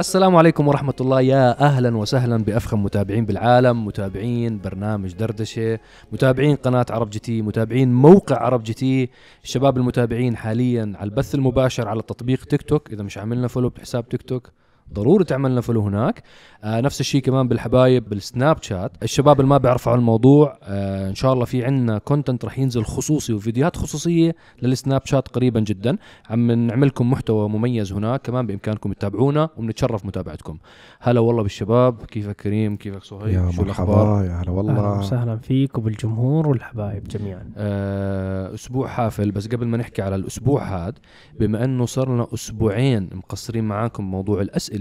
السلام عليكم ورحمة الله. يا أهلا وسهلا بأفخم متابعين بالعالم متابعين برنامج دردشة متابعين قناة عرب جي تي متابعين موقع عرب جي تي. الشباب المتابعين حاليا على البث المباشر على تطبيق تيك توك. إذا مش عملنا follow بحساب تيك توك ضروري تعملنا follow هناك. آه نفس الشيء كمان بالحبايب بالسناب شات. الشباب اللي ما بيعرفوا عن الموضوع آه إن شاء الله في عندنا content رح ينزل خصوصي وفيديوهات خصوصية للسناب شات قريبا جدا. عم نعملكم محتوى مميز هناك كمان بإمكانكم تتابعونا وبنتشرف متابعتكم. هلا والله بالشباب كيفك كريم؟ كيفك صهيب؟ يا شو مرحبا الاخبار يا هلا أهلا والله وسهلا فيك وبالجمهور والحبايب جميعا. آه أسبوع حافل. بس قبل ما نحكي على الأسبوع هذا بما إنه صار لنا أسبوعين مقصرين معاكم موضوع الأسئلة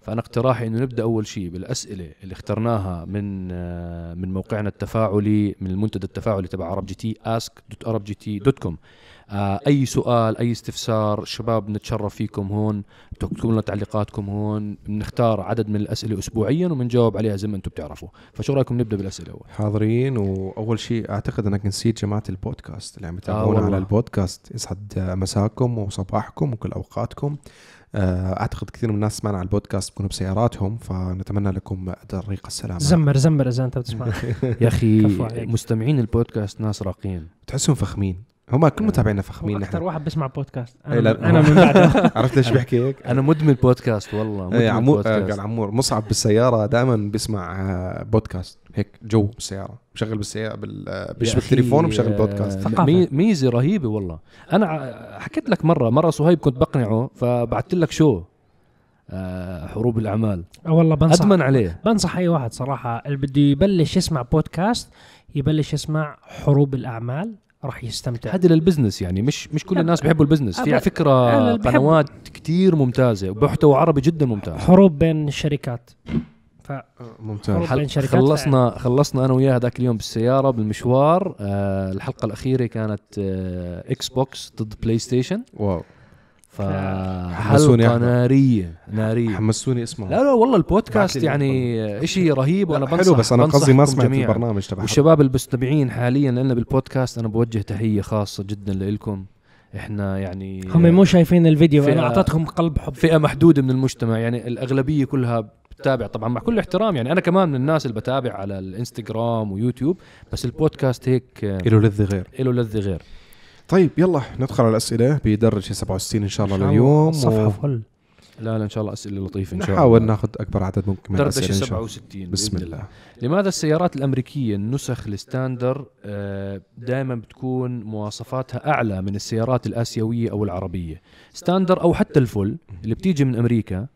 فأنا اقتراحي إنه نبدأ أول شيء بالأسئلة اللي اخترناها من آه من موقعنا التفاعلي من المنتدى التفاعلي تبع عرب جي تي ask.arabgt.com آه أي سؤال أي استفسار شباب نتشرف فيكم هون تكتبوا لنا تعليقاتكم هون بنختار عدد من الأسئلة اسبوعيا وبنجاوب عليها زي ما أنتم بتعرفوا. فشو رأيكم نبدأ بالأسئلة أول؟ حاضرين. وأول شيء أعتقد إنك نسيت جماعة البودكاست اللي عم آه يتابعونا والله. على البودكاست. يسعد مساكم وصباحكم وكل أوقاتكم. آه، أعتقد كثير من الناس سمعنا على البودكاست بيكونوا بسياراتهم فنتمنى لكم طريق السلامة. زمر زمر إذا أنت بتسمع. يا أخي. مستمعين البودكاست ناس راقين بتحسهم فخمين. هم كل متابعينا فخمين أكثر واحد بيسمع بودكاست. إيه، أنا, لا، أنا من بعده. عرفت ليش بحكي هيك؟ أنا مدمن بودكاست والله مدمن إيه، عمور آه، بودكاست. قال عمور مصعب بالسيارة دائما بيسمع آه، بودكاست. هيك جو بالسياره بشغل بالسيارة بال... آه، يا بيشبك أخي، تليفون وبشغل آه، بودكاست ثقافة. مي- ميزة رهيبة والله. أنا حكيت لك مرة مرة صهيب كنت بقنعه فبعثت لك شو؟ آه، حروب الأعمال. آه والله بنصح أدمن عليه. بنصح أي واحد صراحة. اللي بده يبلش يسمع بودكاست يبلش يسمع حروب الأعمال راح يستمتع. هذا لل business يعني مش مش كل الناس بيحبوا ال business. في على. فكرة قنوات كتير ممتازة ومحتوى عربي جدا ممتاز. حروب بين الشركات. ف آه، ممتاز. بين شركات خلصنا خلصنا أنا وياه هذاك اليوم بالسيارة بالمشوار. آه الحلقة الأخيرة كانت آه إكس بوكس ضد بلاي ستيشن wow فحلقه. نارية نارية. حمسوني اسمه لا لا والله البودكاست يعني شيء رهيب وأنا بنصح حلو بس أنا قصدي ما سمعت جميعاً. البرنامج تبع والشباب المستمعين حاليا لنا بالبودكاست أنا بوجه تحية خاصة جدا لكم إحنا يعني هم مو شايفين الفيديو أنا اعطيتهم قلب حب. فئة محدودة من المجتمع يعني الأغلبية كلها بتتابع طبعا مع كل احترام يعني أنا كمان من الناس اللي بتابع على الإنستغرام ويوتيوب بس البودكاست هيك آه، له لذة غير. له لذه غير. طيب يلا ندخل على الأسئلة بدرجه 67 إن شاء الله لليوم صفحة فل. لا لا إن شاء الله أسئلة لطيفة إن شاء الله. نحاول ناخذ أكبر عدد ممكن من الأسئلة إن شاء الله. 67 بسم بإذن الله. لماذا السيارات الأمريكية النسخ ال standard دائما بتكون مواصفاتها أعلى من السيارات الآسيوية أو العربية؟ standard أو حتى ال full اللي بتيجي من أمريكا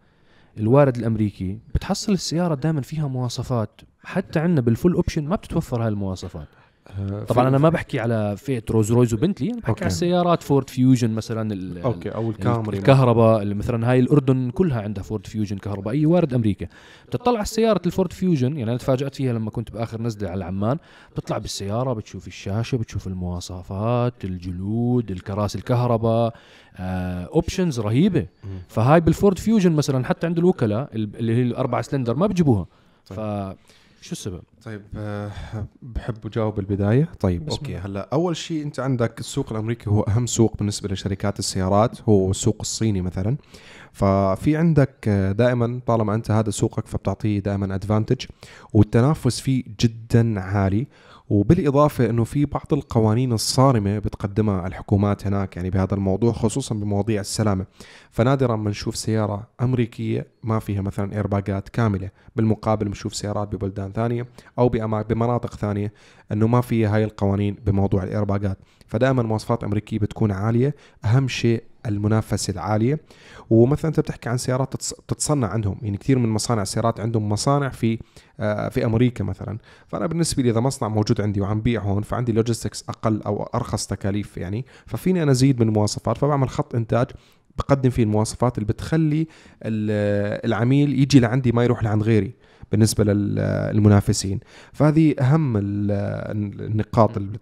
الوارد الأمريكي بتحصل السيارة دائما فيها مواصفات. حتى عندنا بال full option ما بتتوفر هاي المواصفات. طبعا في- أنا ما بحكي على فئة رولز رويس وبنتلي أنا بحكي أوكي. على السيارات فورد فيوجن مثلا ال- أوكي أو الكامري الكهرباء اللي مثلا هاي الأردن كلها عندها فورد فيوجن كهربائيه وارد أمريكا بتطلع على سيارة الفورد فيوجن يعني أنا تفاجأت فيها لما كنت بآخر نزلة على عمان بتطلع بالسيارة بتشوف الشاشة بتشوف المواصفات الجلود الكراسي الكهرباء آه options رهيبة مم. فهاي بالفورد فيوجن مثلا حتى عند الوكلاء ال- اللي هي الأربع سلندر ما بيجيبوها طيب. ف شو السبب؟ طيب آه، بحب أجاوب البداية. طيب بسم أوكي. هلأ أول شيء أنت عندك السوق الأمريكي هو أهم سوق بالنسبة لشركات السيارات هو السوق الصيني مثلا. ففي عندك دائما طالما أنت هذا سوقك فبتعطيه دائما ادفانتج والتنافس فيه جدا عالي. وبالإضافة إنه في بعض القوانين الصارمة بتقدمها الحكومات هناك يعني بهذا الموضوع خصوصا بمواضيع السلامة. فنادرا ما نشوف سيارة أمريكية ما فيها مثلا ايرباجات كاملة. بالمقابل بنشوف سيارات ببلدان ثانية أو بمناطق ثانية إنه ما فيها هاي القوانين بموضوع الايرباجات فدائما مواصفات أمريكية بتكون عالية. أهم شيء المنافسة العالية. ومثلا أنت بتحكي عن سيارات تتص- تتصنع عندهم. يعني كثير من مصانع السيارات عندهم مصانع في آه، في أمريكا مثلا. فأنا بالنسبة لي إذا مصنع موجود عندي وعم بيع هون فعندي logistics أقل أو أرخص تكاليف يعني ففيني أنا أزيد من المواصفات. فبعمل خط إنتاج بقدم فيه المواصفات اللي بتخلي ال- العميل يجي لعندي ما يروح لعند غيري بالنسبة للمنافسين فهذه أهم ال- النقاط اللي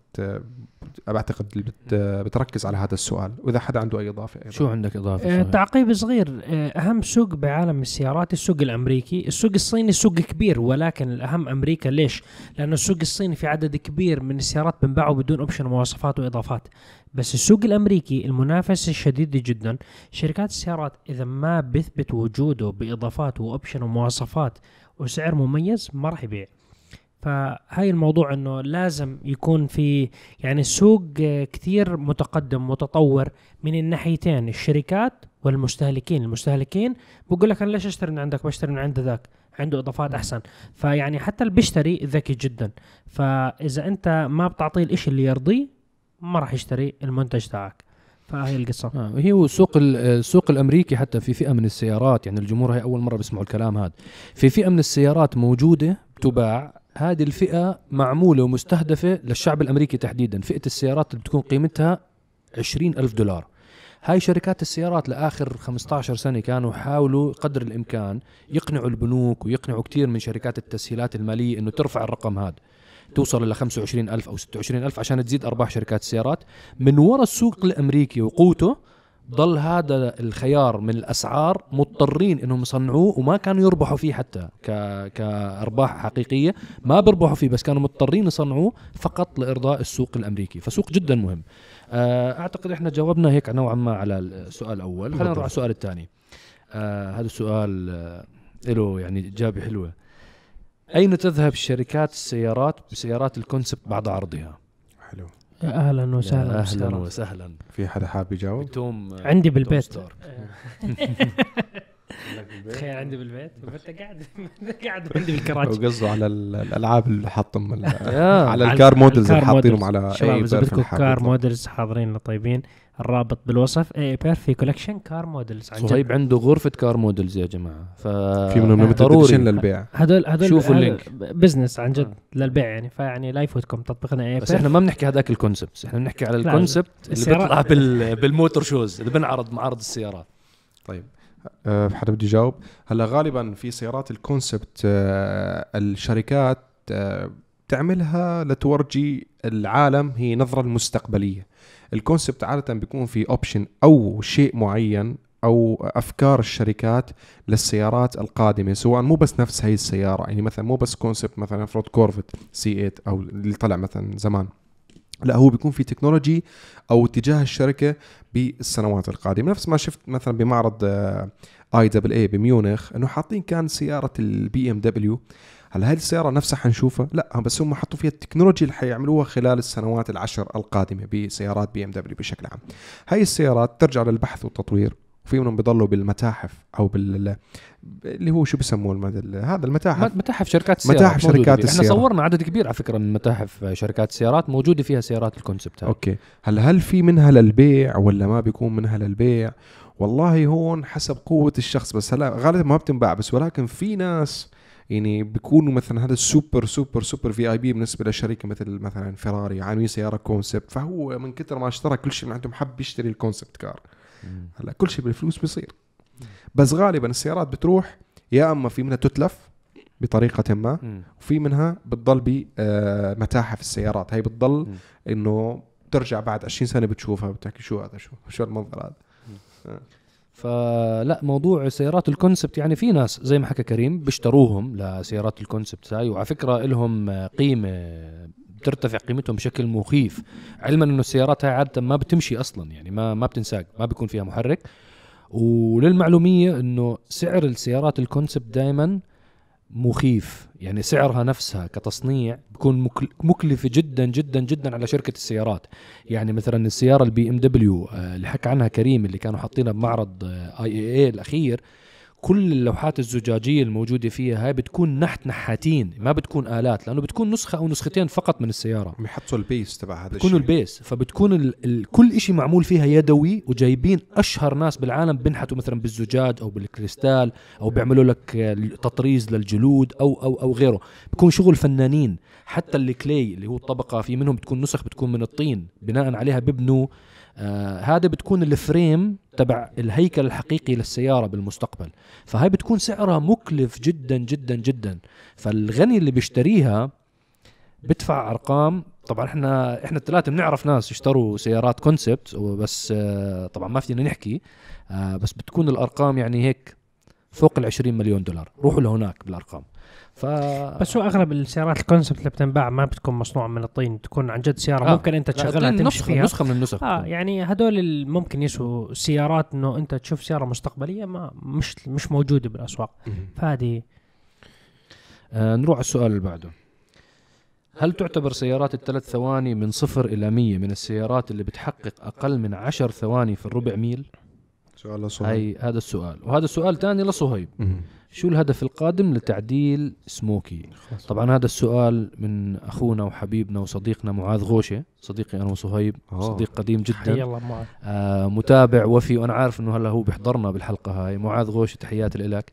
بعتقد بتركز على هذا السؤال وإذا حدا عنده أي إضافة أيضا. شو عندك إضافة فهد؟ تعقيب صغير. آه، أهم سوق بعالم السيارات السوق الأمريكي. السوق الصيني سوق كبير ولكن الأهم أمريكا ليش؟ لأنه السوق الصيني في عدد كبير من السيارات بنباعوا بدون أوبشن مواصفات وإضافات. بس السوق الأمريكي المنافسه شديده جدا. شركات السيارات إذا ما بيثبت وجوده بإضافات وأوبشن ومواصفات وسعر مميز ما راح يبيع. فهاي الموضوع إنه لازم يكون في يعني السوق كثير متقدم متطور من الناحيتين الشركات والمستهلكين. المستهلكين بقول لك أنا ليش أشتري من عندك؟ بشتري من عند ذاك. عنده إضافات أحسن. فيعني حتى اللي بيشتري ذكي جدا. فإذا أنت ما بتعطيه الإشي اللي يرضيه ما راح يشتري المنتج تاعك. فهي القصة. آه هي السوق ال- السوق الأمريكي حتى في فئة من السيارات. يعني الجمهور هي أول مرة بيسمعوا الكلام هذا. في فئة من السيارات موجودة تباع هذه الفئة معمولة ومستهدفة للشعب الأمريكي تحديدا. فئة السيارات اللي بتكون قيمتها 20 ألف دولار. هاي شركات السيارات لآخر 15 سنة كانوا يحاولوا قدر الإمكان يقنعوا البنوك ويقنعوا كثير من شركات التسهيلات المالية إنه ترفع الرقم هذا توصل إلى 25 ألف أو 26 ألف عشان تزيد أرباح شركات السيارات. من وراء السوق الأمريكي وقوته ضل هذا الخيار من الأسعار مضطرين إنهم يصنعوه وما كانوا يربحوا فيه حتى ك... كأرباح حقيقية. ما بيربحوا فيه بس كانوا مضطرين يصنعوه فقط لإرضاء السوق الأمريكي. فسوق جدا مهم. آه، أعتقد إحنا جاوبنا هيك نوعا ما على السؤال الأول. خلينا نروح على السؤال الثاني. آه هذا السؤال آه له يعني إجابة حلوة. أين تذهب شركات السيارات بسيارات ال concept بعد عرضها؟ حلو. أهلا وسهلا أهلا. وسهلا في حدا حاب يجاوب تو هم عندي بالبيت. تخيل عندي بالبيت. انت قاعد قاعد عندي بالكراج. وقصده على ال- الألعاب اللي حاطهم آه. على ال car models اللي حاطينهم. على شباب اذا بدكم كار. مودلز حاضرين طيبين الرابط بالوصف اي بير في collection car models عن جد. صهيب عنده غرفة car models يا جماعة. ف في منهم ضروري. للبيع. هدول هدول شوفوا ال link. business عن جد للبيع يعني. فيعني لا يفوتكم تطبيقنا اي بس إحنا ما بنحكي هذاك ال concept إحنا بنحكي على ال concept اللي بيطلع بال... بال motor shows اللي بنعرض معارض السيارات. طيب. حدا بده يجاوب. هلا غالبا في سيارات ال concept أه الشركات أه تعملها لتورجي العالم هي نظرة المستقبلية. ال concept عادة بيكون في option أو شيء معين أو أفكار الشركات للسيارات القادمة سواء مو بس نفس هي السيارة. يعني مثلا مو بس concept مثلا فرود كورفت C8 أو اللي طلع مثلا زمان. لا هو بيكون في technology أو اتجاه الشركة بالسنوات القادمة نفس ما شفت مثلا بمعرض IAA بميونخ إنه حاطين كان سيارة ال BMW هل هذه السيارة نفسها حنشوفها؟ لا بس هم حطوا فيها التكنولوجيا اللي حيعملوها خلال السنوات العشر القادمة بسيارات BMW بشكل عام. هاي السيارات ترجع للبحث والتطوير وفي منهم بيضلوا بالمتاحف أو بال اللي هو شو بسموه المد... هذا المتاحف متاحف شركات السيارات متاحف شركات فيها. إحنا السيارات. صورنا عدد كبير على فكرة من متاحف شركات السيارات موجودة فيها سيارات ال concept أوكي هلا هل في منها للبيع ولا ما بيكون منها للبيع والله هون حسب قوة الشخص بس هلا غالبا ما بتنباع بس ولكن في ناس يعني بيكونوا مثلا هذا ال super super super VIP بالنسبة لشركة مثل مثلا فيراري عاملين سيارة concept فهو من كثر ما اشترى كل شيء من عندهم حب يشتري ال concept car. هلا كل شيء بالفلوس بيصير. بس غالبا السيارات بتروح يا أما في منها تتلف بطريقة ما. وفي منها بتضل بمتاحف السيارات. هي بتضل. إنه ترجع بعد 20 سنة بتشوفها بتحكي شو هذا شو شو المنظر هذا. فلا موضوع سيارات ال concept يعني في ناس زي ما حكى كريم بيشتروهم لسيارات ال concept هاي. وعلى فكرة لهم قيمة بترتفع قيمتهم بشكل مخيف. علما إنه السيارات هاي عادة ما بتمشي أصلا يعني ما ما بتنساق ما بيكون فيها محرك. وللمعلومية إنه سعر السيارات ال concept دائما مخيف. يعني سعرها نفسها كتصنيع بيكون مكل- مكلفة جدا جدا جدا على شركة السيارات. يعني مثلا السيارة ال BMW اللي حكى عنها كريم اللي كانوا حاطينها بمعرض IAA الأخير كل اللوحات الزجاجية الموجودة فيها هاي بتكون نحت نحاتين ما بتكون آلات لأنه بتكون نسخة أو نسختين فقط من السيارة. عم يحطوا ال base تبع هذا بتكونوا الشيء. ال base فبتكون ال ال كل إشي معمول فيها يدوي وجايبين أشهر ناس بالعالم بنحتوا مثلا بالزجاج أو بالكريستال أو بيعملوا لك تطريز للجلود أو أو أو غيره. بكون شغل فنانين حتى ال clay اللي هو الطبقة في منهم بتكون نسخ بتكون من الطين بناء عليها ببنوا آه هذا بتكون ال frame تبع الهيكل الحقيقي للسيارة بالمستقبل. فهاي بتكون سعرها مكلف جدا جدا جدا. فالغني اللي بيشتريها بدفع أرقام. طبعا إحنا إحنا الثلاثة بنعرف ناس اشتروا سيارات concept بس آه، طبعا ما فينا نحكي. آه، بس بتكون الأرقام يعني هيك فوق ال 20 مليون دولار. روحوا لهناك بالأرقام. ف بس هو أغلب السيارات الكونسبت اللي بتنباع ما بتكون مصنوعة من الطين تكون عن جد سيارة آه. ممكن أنت تشغلها تمشي نسخه فيها. نسخة من النسخ. آه يعني هدول اللي ممكن يسووا سيارات إنه أنت تشوف سيارة مستقبلية ما مش مش موجودة بالأسواق. فهذه آه نروح على السؤال اللي بعده. هل تعتبر سيارات الثلاث ثواني من صفر إلى مية من السيارات اللي بتحقق أقل من عشر ثواني في الربع ميل؟ سؤال لصهيب. هذا السؤال. وهذا السؤال تاني لصهيب. شو الهدف القادم لتعديل سموكي؟ طبعا هذا السؤال من أخونا وحبيبنا وصديقنا معاذ غوشة صديقي أنا وصهيب. صديق قديم حي جدا الله آه متابع وفي وأنا عارف أنه هلا هو بيحضرنا بالحلقة هاي. معاذ غوشة تحياتي لك.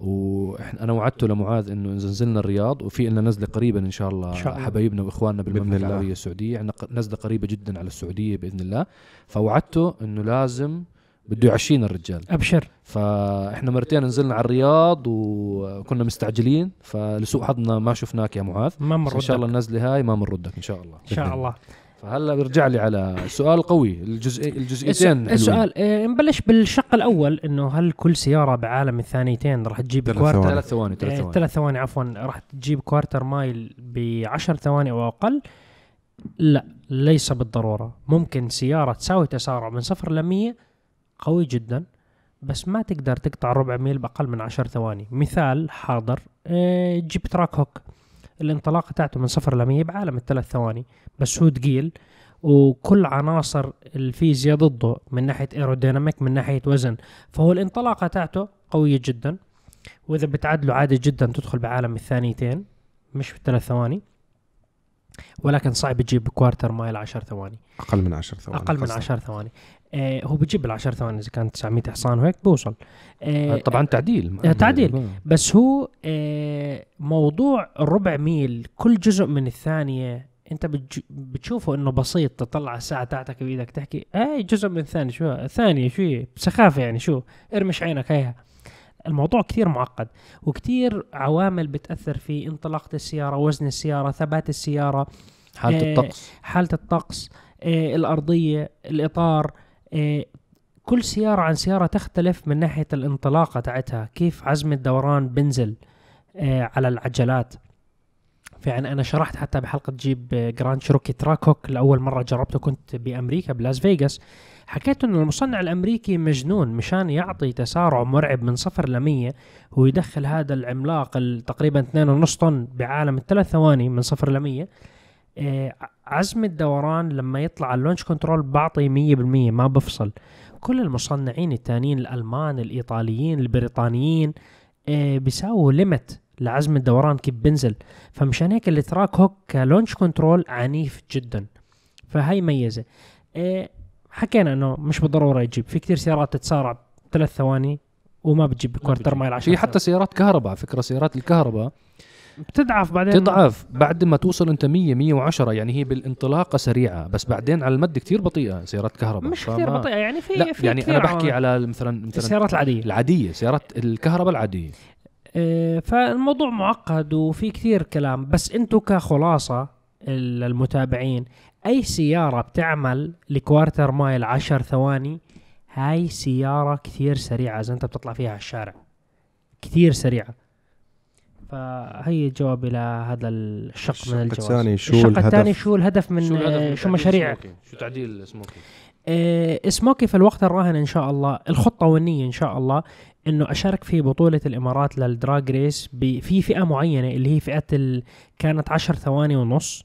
وإحنا أنا وعدته لمعاذ إنه إذا نزلنا الرياض وفي لنا نزلة قريبا إن شاء الله, إن شاء الله. حبايبنا وإخواننا بالمملكة. العربية السعودية. عندنا نزلة قريبة جدا على السعودية بإذن الله. فوعدته إنه لازم بده يعشينا الرجال. أبشر. فإحنا مرتين نزلنا على الرياض وكنا مستعجلين فلسوء حظنا ما شفناك يا معاذ. ما مر إن شاء الله النزلة هاي ما بنردك إن شاء الله. إن شاء الله. فهلأ بيرجع لي على السؤال القوي الجزء الجزئيتين. السؤال آه، نبلش بالشق الأول إنه هل كل سيارة بعالم الثانيتين راح تجيب ثلاث quarter ثواني. ثلاث ثواني ثلاث آه، ثواني. ثلاث ثواني عفوا. راح تجيب quarter mile ب 10 ثواني أو أقل؟ لا ليس بالضرورة. ممكن سيارة تساوي تسارع من صفر ل 100 قوي جدا بس ما تقدر تقطع ربع ميل بأقل من 10 ثواني. مثال حاضر آه، جيب تراك هوك. الانطلاقة تاعته من صفر ل 100 بعالم الثلاث ثواني بس هو ثقيل وكل عناصر الفيزياء ضده من ناحية aerodynamic من ناحية وزن. فهو الانطلاقة تاعته قوية جدا وإذا بتعدله عادي جدا تدخل بعالم الثانيتين مش في الثلاث ثواني ولكن صعب تجيب quarter mile 10 ثواني. أقل من 10 ثواني أقل من قصدك. 10 ثواني. آه هو بيجيب ال 10 ثواني إذا كانت 900 حصان وهيك بوصل آه، آه طبعا تعديل آه، تعديل. بس هو آه موضوع الربع ميل كل جزء من الثانية أنت. بتشوفه إنه بسيط تطلع الساعة تاعتك بإيدك تحكي اي جزء من الثانية شو ثانية شو هي؟ بسخافه يعني شو ارمش عينك هيها الموضوع كثير معقد وكثير عوامل بتأثر في انطلاقة السيارة وزن السيارة ثبات السيارة حالة آه، الطقس حالة الطقس آه، الأرضية الإطار كل سيارة عن سيارة تختلف من ناحية الانطلاقه تاعتها كيف عزم الدوران بنزل آه، على العجلات. فيعني أنا شرحت حتى بحلقة جيب آه، جراند شيروكي تراك هوك. لأول مرة جربته كنت بأمريكا بلاس فيغاس. حكيت إنه المصنع الأمريكي مجنون مشان يعطي تسارع مرعب من صفر ل 100 ويدخل هذا العملاق ال- تقريبا 2.5 طن بعالم الثلاث ثواني من صفر ل 100 آه، عزم الدوران لما يطلع على ال launch control بعطي 100% ما بفصل. كل المصنعين التانيين الألمان الإيطاليين البريطانيين آه، بيساووا limit لعزم الدوران كيف بنزل فمشان هيك التراك هوك ك launch control عنيف جدا. فهي ميزة. آه، حكينا إنه مش بالضرورة يجيب. في كثير سيارات تتسارع ثلاث ثواني وما بتجيب كوارتر مايل 10 في حتى سيارات كهرباء على فكرة سيارات الكهرباء بتضعف بعدين تضعف بعد ما توصل انت 100 110 يعني هي بالانطلاقة سريعة بس بعدين على المد كتير بطيئة سيارات كهرباء مش كثير بطيئة يعني في لا في يعني كثير أنا بحكي. على مثلا مثلا السيارات العادية. العادية سيارات الكهرباء العادية. آه، فالموضوع معقد وفي كثير كلام بس أنتم كخلاصة المتابعين أي سيارة بتعمل ل quarter mile عشر ثواني هاي سيارة كثير سريعة إذا أنت بتطلع فيها على الشارع. كثير سريعة. فهي جوابي لهذا الشق الشق من الجواب الثاني شو الشق الهدف؟ الثاني شو الهدف من شو الهدف من شو تعديل مشاريع؟ سموكي؟ شو تعديل سموكي؟ آه، سموكي في الوقت الراهن إن شاء الله الخطة والنية إن شاء الله إنه أشارك في بطولة الإمارات لل drag race ب- في فئة معينة اللي هي فئة ال... كانت 10 ثواني ونص.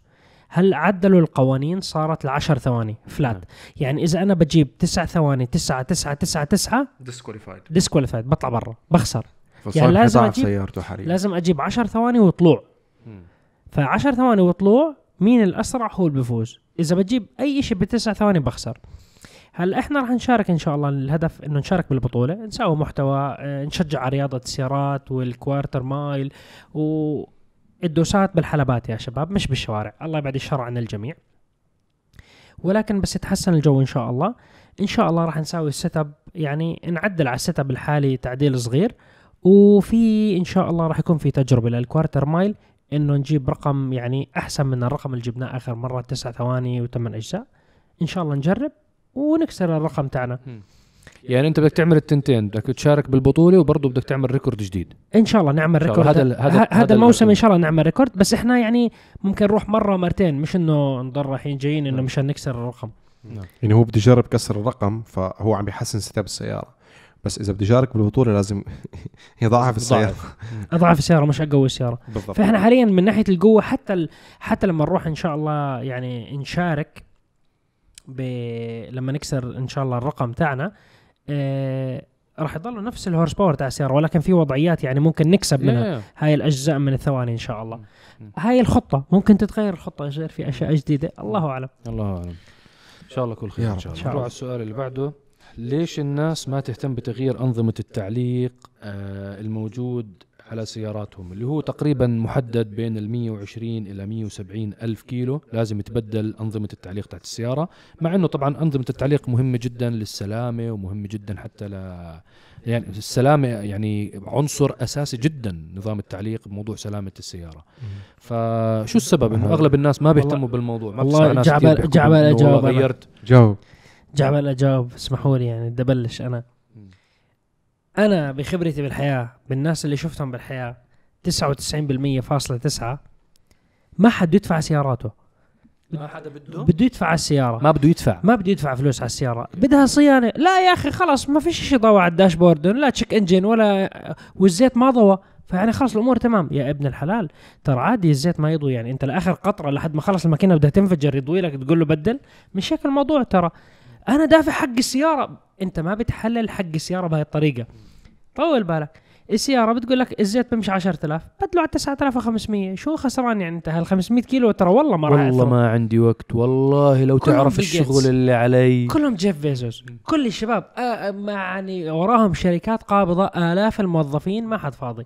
هل عدلوا القوانين؟ صارت ل 10 ثواني flat نعم. يعني إذا أنا بجيب 9 ثواني 9 9 9 9 ديسكواليفايد ديسكواليفايد بطلع برا بخسر. يعني لازم أجيب- سيارته حريق لازم أجيب 10 ثواني وطلوع. ف 10 ثواني وطلوع مين الأسرع؟ هو اللي بيفوز إذا بتجيب أي شيء بتسع ثواني بخسر. هلا إحنا راح نشارك إن شاء الله الهدف إنه نشارك بالبطولة؟ نسوي محتوى آه، نشجع على رياضة السيارات وال quarter mile والدوسات بالحلبات يا شباب مش بالشوارع. الله يبعد الشر عن الجميع. ولكن بس يتحسن الجو إن شاء الله. إن شاء الله راح نسوي ال setup يعني نعدل على ال setup الحالي تعديل صغير. وفي إن شاء الله راح يكون في تجربة لل quarter mile إنه نجيب رقم يعني أحسن من الرقم اللي جبناه آخر مرة تسع ثواني وثمان أجزاء. إن شاء الله نجرب ونكسر الرقم تاعنا. يعني أنت بدك تعمل التنتين بدك تشارك بالبطولة وبرضه بدك تعمل record جديد. إن شاء الله نعمل. record هذا هذا- هذا, الموسم ال- إن شاء الله نعمل record بس إحنا يعني ممكن نروح مرة مرتين مش إنه نضل رايحين جايين إنه نعم. مشان نكسر الرقم. يعني هو بده يجرب كسر الرقم فهو عم بيحسن setup السيارة. بس إذا بده يشارك بالبطولة لازم يضعف السيارة. ضعف. أضعف السيارة مش اقوي السيارة. بالضبط. فإحنا حاليا من ناحية القوة حتى ال... حتى لما نروح إن شاء الله يعني نشارك ب... لما نكسر إن شاء الله الرقم تاعنا آه... راح يضل نفس الهورس باور تاع السيارة ولكن في وضعيات يعني ممكن نكسب منها يا- هاي الأجزاء من الثواني إن شاء الله. هاي الخطة ممكن تتغير الخطة يصير في أشياء جديدة؟ الله أعلم. الله أعلم. إن شاء الله كل خير إن. شاء الله. شاء نروح. على السؤال اللي بعده ليش الناس ما تهتم بتغيير أنظمة التعليق آه الموجود على سياراتهم؟ اللي هو تقريبا محدد بين ال 120 إلى 170 ألف كيلو لازم يتبدل أنظمة التعليق تحت السيارة مع إنه طبعا أنظمة التعليق مهمة جدا للسلامة ومهمة جدا حتى ل يعني السلامة يعني عنصر أساسي جدا نظام التعليق بموضوع سلامة السيارة. فشو السبب؟ إنه أغلب الناس ما بيهتموا بالموضوع ما والله بتسمع ناس جعبل- جعبل أجاوب. غيرت. جاوب. جعبل اجاوب اسمحوا لي يعني بدي أبلش. أنا. أنا بخبرتي بالحياة بالناس اللي شفتهم بالحياة 99% فاصلة تسعة. ما حد يدفع سياراته. ما حدا بده؟ بده يدفع على السيارة. ما بده يدفع. ما بده يدفع فلوس على السيارة. بدها صيانة. لا يا أخي خلاص ما فيش شيء ضوى على الداشبورد. لا تشيك انجن ولا والزيت ما ضوى. فيعني خلاص الأمور تمام. يا ابن الحلال. ترى عادي الزيت ما يضوي يعني. أنت لآخر قطرة لحد ما خلص الماكينة بدها تنفجر يضوي لك تقول له بدل. مش هيك الموضوع ترى. أنا دافع حق السيارة. أنت ما بتحلل حق السيارة بهاي الطريقة. طول بالك. السيارة بتقول لك الزيت بيمشي 10000 بدله على 9500 شو خسران يعني أنت؟ هال 500 كيلو ترى والله ما راح والله. ما عندي وقت. والله لو تعرف الشغل. اللي علي. كلهم جيف بيزوس. كل الشباب. آه آه، يعني وراهم شركات قابضة. آلاف الموظفين. ما حد فاضي.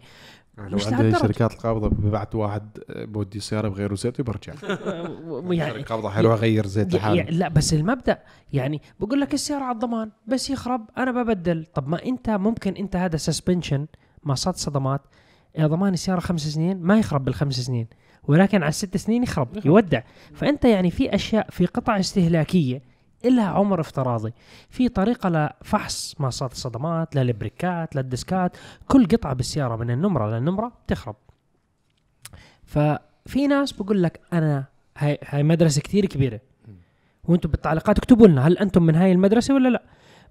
لو مش عندي. شركات القابضة ببعت واحد بودي سيارة بغيره زيت وبرجع. يعني القابضه حلوة غير زيت لحاله لا بس المبدأ يعني بقول لك السيارة على الضمان بس يخرب أنا ببدل. طب ما أنت ممكن أنت هذا suspension مصاد صدمات يا ضمان السيارة خمس سنين ما يخرب بالخمس سنين ولكن على الست سنين يخرب. يودع. فأنت يعني في أشياء في قطع استهلاكية لها عمر افتراضي. في طريقة لفحص مصاد الصدمات للبريكات للديسكات كل قطعة بالسيارة من النمرة للنمره تخرب. ففي ناس بقول لك أنا هاي هاي مدرسة كثير كبيرة. وأنتم بالتعليقات اكتبوا لنا هل أنتم من هاي المدرسة ولا لا؟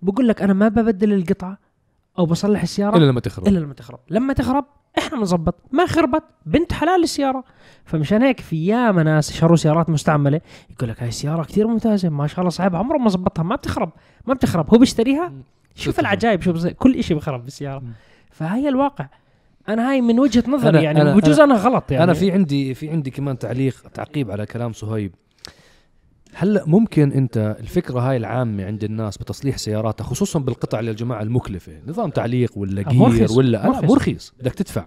بقول لك أنا ما ببدل القطعة أو بصلح السيارة إلا لما تخرب. إلا لما تخرب. لما تخرب إحنا بنظبط ما خربت بنت حلال السياره فمشان هيك في ياما ناس شروا سيارات مستعملة. يقول لك هاي السيارة كثير ممتازة ما شاء الله صاحبها عمره ما زبطها ما بتخرب ما بتخرب. هو بيشتريها. شوف. العجائب شوف كل شيء بخرب بالسيارة. فهي الواقع. أنا هاي من وجهة نظري أنا- يعني أنا- بجوز أنا غلط يعني. أنا في عندي في عندي كمان تعليق تعقيب على كلام صهيب. هلا ممكن انت الفكرة هاي العامة عند الناس بتصليح سياراتها خصوصا بالقطع يا جماعة المكلفة نظام تعليق ولا آه،. جير ولا مرخص. مرخص, مرخص. بدك تدفع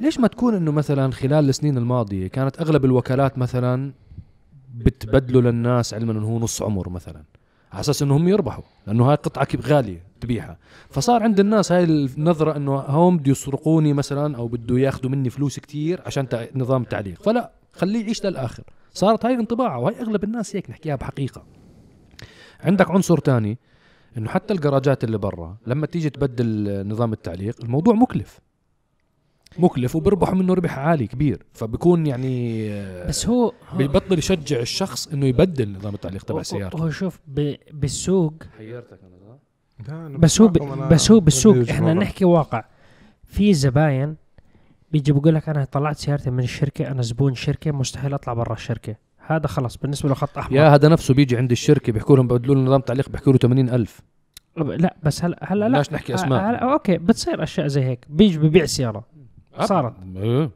ليش ما تكون إنه مثلا خلال السنين الماضية كانت أغلب الوكالات مثلا بتبدلوا للناس علما إنه هو نص عمر مثلا على أساس إنه هم يربحوا لأنه هاي قطعة غالية تبيعها فصار عند الناس هاي النظرة إنه هم بده يسرقوني مثلا أو بده ياخذوا مني فلوس كتير عشان نظام التعليق فلا خليه يعيش للآخر صارت هاي انطباعة وهي أغلب الناس هيك نحكيها بحقيقة. عندك عنصر تاني إنه حتى الجراجات اللي برا لما تيجي تبدل نظام التعليق الموضوع مكلف. مكلف وبربحوا منه ربح عالي كبير فبكون يعني آه، بس هو بيبطل يشجع الشخص إنه يبدل نظام التعليق تبع سيارته. هو شوف ب- بالسوق حيرتك أنا بس هو. بس هو بالسوق إحنا نحكي واقع. في زباين بيجي بيقول لك أنا طلعت سيارتي من الشركة أنا زبون شركة مستحيل أطلع برا الشركة. هذا خلص بالنسبة له خط أحمر. يا هذا نفسه بيجي عند الشركة بيحكوا لهم بدلوا له نظام تعليق بيحكوا له 80000 لا بس هلا هلا لا. نحكي أسماء؟ هلا okay بتصير أشياء زي هيك. بيجي ببيع سيارة. صارت. إيه.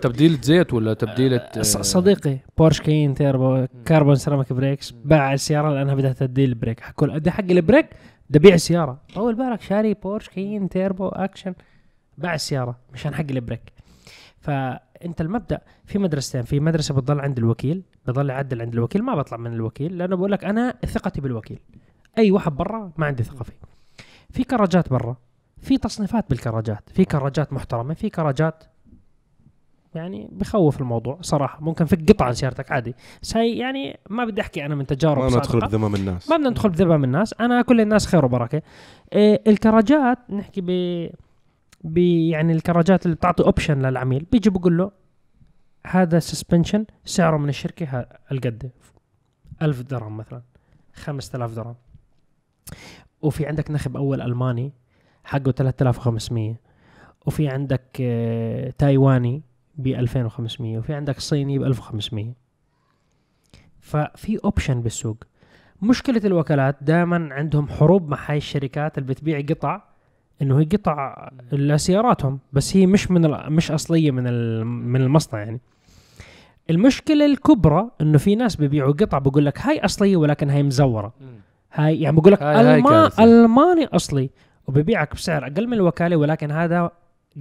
تبديل زيت ولا تبديله ص- صديقي بورش كاين turbo carbon ceramic brakes باع السيارة لأنها بدها تبديل ال brake حكوا له أدي حق ال brake بدي أبيع السياره طول بالك شاري بورش كاين تيربو أكشن. باع السيارة مشان حق ال brake. فأنت المبدأ في مدرستين في مدرسة بتضل عند الوكيل بضل يعدل عند الوكيل ما بطلع من الوكيل لأنه بقول لك أنا ثقتي بالوكيل. أي واحد برا ما عندي ثقة فيه. في كراجات برا في تصنيفات بالكراجات في كراجات محترمة في كراجات يعني بخوف الموضوع صراحة. ممكن فك قطعة عن سيارتك عادي. بس هي يعني ما بدي أحكي أنا من تجارب ما ندخل. بذمم الناس. ما بدنا ندخل بذمم الناس. أنا كل الناس خير وبركة. إيه الكراجات نحكي ب ب يعني الكراجات اللي بتعطي option للعميل. بيجي بقول له هذا suspension سعره من الشركة القد 1000 درهم مثلا 5000 درهم. وفي عندك نخب أول ألماني حقه 3500 وفي عندك آه، تايواني ب 2500 وفي عندك صيني ب 1500 ففي option بالسوق. مشكلة الوكالات دائما عندهم حروب مع هاي الشركات اللي بتبيع قطع إنه هي قطع لسياراتهم بس هي مش من مش أصلية من من المصنع يعني المشكلة الكبرى إنه في ناس بيبيعوا قطع بقول لك هاي أصلية ولكن هاي مزورة هاي يعني بقول لك هاي كارثة. ألماني أصلي وببيعك بسعر أقل من الوكالة ولكن هذا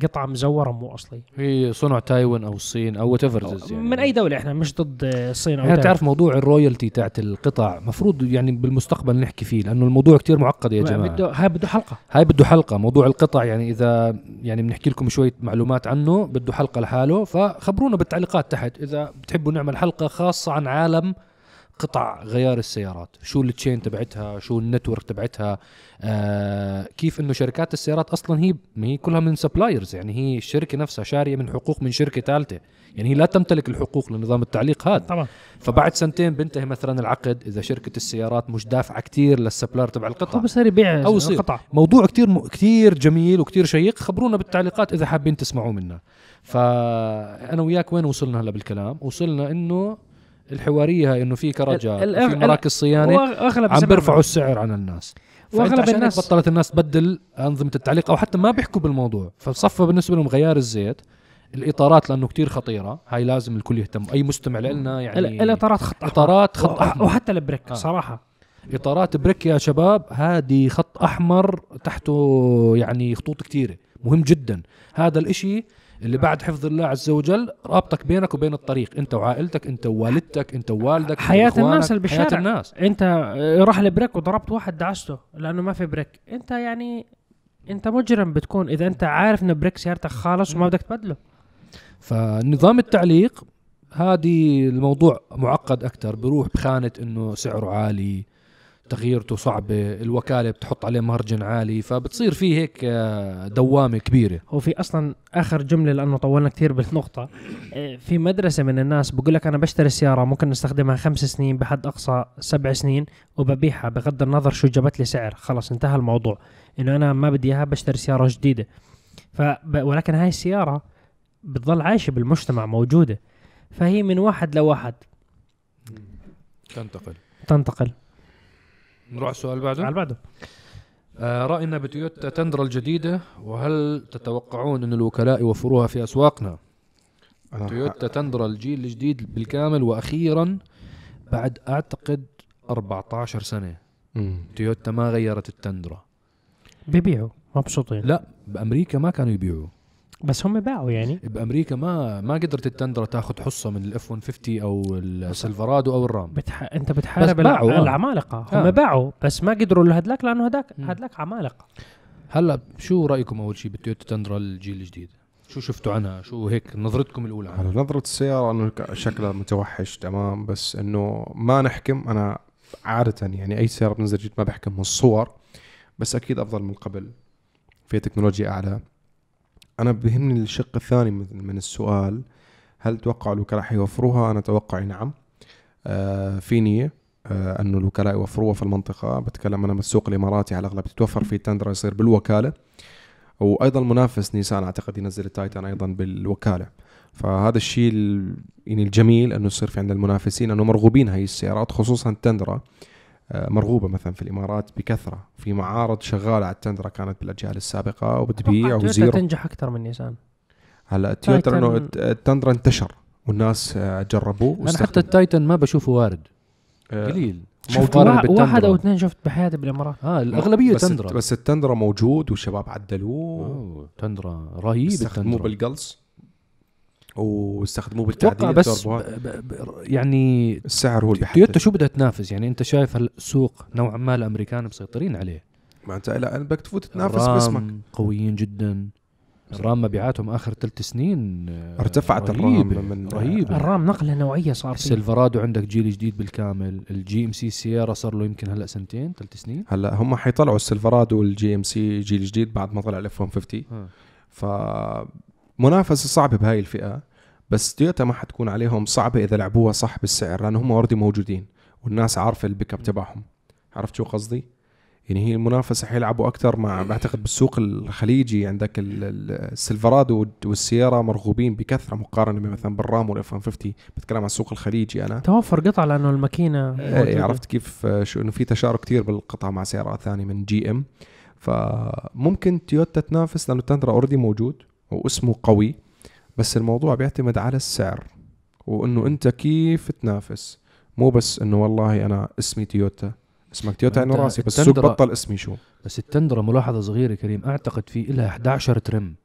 قطعة مزورة مو أصلية. هي صنع تايوان أو الصين أو whatever يعني. من أي دولة إحنا؟ مش ضد الصين أو يعني. تعرف موضوع ال royalty تاعت القطع مفروض يعني بالمستقبل نحكي فيه لأنه الموضوع كتير معقد يا جماعة. بده هاي بده حلقة. هاي بده حلقة. موضوع القطع يعني إذا يعني بنحكي لكم شوية معلومات عنه بده حلقة لحاله. فخبرونا بالتعليقات تحت إذا بتحبوا نعمل حلقة خاصة عن عالم قطع غيار السيارات شو ال chain تبعتها شو ال network تبعتها آه كيف إنه شركات السيارات أصلا هي هي كلها من suppliers يعني هي الشركة نفسها شارية من حقوق من شركة ثالثة. يعني هي لا تمتلك الحقوق لنظام التعليق هذا. طبعا. فبعد سنتين بنتهي مثلا العقد إذا شركة السيارات مش دافعة كتير للسبلاير تبع هو القطع بصير يبيع أو يصير. قطع موضوع كتير م... كتير جميل وكتير شيق. خبرونا بالتعليقات إذا حابين تسمعوا منا فأنا وياك وين وصلنا هلا بالكلام؟ وصلنا إنه الحوارية إنه في كراجات وفي مراكز صيانة عم بيرفعوا السعر عن الناس. وأغلب الناس- بطلت الناس تبدل أنظمة التعليق أو حتى ما بيحكوا بالموضوع. فصفى بالنسبة لهم غيار الزيت الإطارات لأنه كتير خطيرة هاي لازم الكل يهتم. أي مستمع لنا يعني ال- الإطارات خط أحمر. إطارات خط أحمر. وحتى ال brake آه. صراحة. إطارات brake يا شباب هذه خط أحمر تحته يعني خطوط كثيره مهم جدا. هذا الإشي اللي بعد حفظ الله عز وجل رابطك بينك وبين الطريق. انت وعائلتك انت ووالدتك انت ووالدك حياة الناس اللي بالشارع. حياه الناس. انت آه، راح ال brake وضربت واحد دعسته لأنه ما في brake. انت يعني انت مجرم بتكون إذا انت عارف إن بريك سيارتك خالص وما بدك تبدله. فنظام التعليق هذه الموضوع معقد أكثر بروح بخانة إنه سعره عالي تغييرته صعبة الوكالة بتحط عليه مهرجن عالي فبتصير في هيك آه، دوامة كبيرة. هو في أصلا آخر جملة لأنه طولنا كثير بالنقطة. آه، في مدرسة من الناس بقول لك أنا بشتري سيارة ممكن استخدمها خمس سنين بحد أقصى سبع سنين وببيعها بغض النظر شو جابت لي سعر. خلص انتهى الموضوع. إنه أنا ما بدي إياها بشتري سيارة جديدة. فب... ولكن هاي السيارة بتضل عايشة بالمجتمع موجودة. فهي من واحد لواحد. تنتقل. تنتقل. نروح على السؤال بعده؟ على بعده. آه، رأينا بتويوتا تندرا الجديدة وهل تتوقعون أن الوكلاء يوفروها في أسواقنا؟ تويوتا تندرا الجيل الجديد بالكامل وأخيرا بعد أعتقد 14 سنة. مم. تويوتا ما غيرت التندرا بيبيعوا مبسوطين. لا بأمريكا ما كانوا يبيعوا. بس هم باعوا يعني. بأمريكا ما ما قدرت التندرا تاخذ حصة من ال F 150 أو السيلفرادو أو الرام بتح... أنت بتحارب بس باعوا،. آه. العمالقة. هم آه. باعوا بس ما قدروا لهدلاك لأنه هداك مم. هدلاك عمالقة. هلا شو رأيكم أول شيء بالتويوتا تندرا الجيل الجديد؟ شو شفتوا عنها؟ شو هيك نظرتكم الأولى؟ عنها على نظرة السيارة انه شكلها متوحش تمام. بس إنه ما نحكم أنا عادة يعني أي سيارة بتنزل جديد ما بحكم من الصور. بس أكيد أفضل من قبل. في تكنولوجيا أعلى. أنا بهمني الشق الثاني من السؤال هل توقعوا الوكلاء حيوفروها؟ أنا توقعي نعم. آه في نية آه انه الوكلاء يوفروها في المنطقة. بتكلم أنا من السوق الاماراتي على الأغلب تتوفر في تندرا يصير بالوكالة. وأيضا منافس نيسان أعتقد ينزل التايتان أيضا بالوكالة. فهذا الشيء ال- يعني الجميل أنه يصير في عند المنافسين انه مرغوبين هاي السيارات خصوصا التندرا مرغوبة مثلا في الإمارات بكثرة في معارض شغالة على التندرا كانت بالأجيال السابقة وبتبيع و zero تنجح أكثر من نيسان. هلا تويوتا إنه التندرا انتشر والناس آه، جربوه أنا حتى. التايتن ما بشوفه وارد. آه، قليل. شفت مقارنة وا- بالتندرا. واحد أو اثنين شفت بحياتي بالإمارات. آه الأغلبية بس تندرا بس التندرا موجود والشباب عدلوه. تندرا رهيب التندرا بالقلص. واستخدموه أتوقع بالتعديل بس. ب ب ب يعني السعر هو اللي تويوتا شو بدها تنافس؟ يعني أنت شايف السوق نوعا ما الأمريكان مسيطرين عليه؟ ما انت لا بدك تفوت تنافس باسمك. قويين جدا. الرام مبيعاتهم آخر ثلاث سنين آه، ارتفعت رهيبة، الرام من رهيبة. الرام نقلة نوعية صار فيه. السيلفرادو عندك جيل جديد بالكامل. ال GMC سيارة صار له يمكن هلأ سنتين ثلاث سنين. هلأ هم حيطلعوا السيلفرادو وال GMC جيل جديد بعد ما طلع ال F 150 فمنافسه صعبة بهاي الفئة بس تويوتا ما حتكون عليهم صعبة إذا لعبوها صح بالسعر لأنه هم already موجودين والناس عارفة ال pick up تبعهم. عرفت شو قصدي؟ يعني هي المنافسة حيلعبوا أكثر مع بعتقد بالسوق الخليجي عندك ال- ال- السيلفرادو والسيارة مرغوبين بكثرة مقارنة مثلا بالرام وال F 150 بتكلم عن السوق الخليجي أنا. توفر قطع لأنه الماكينة موجودة. عرفت كيف شو إنه في تشارك كتير بالقطع مع سيارات ثانية من GM فممكن تويوتا تنافس لأنه تندرا already موجود. واسمه قوي بس الموضوع بيعتمد على السعر وإنه أنت كيف تنافس. مو بس إنه والله أنا اسمي تويوتا اسمك تويوتا ما انه راسي بس السوق التندرا- بطل اسمي شو؟ بس التندرا ملاحظة صغيرة كريم أعتقد في لها 11 trim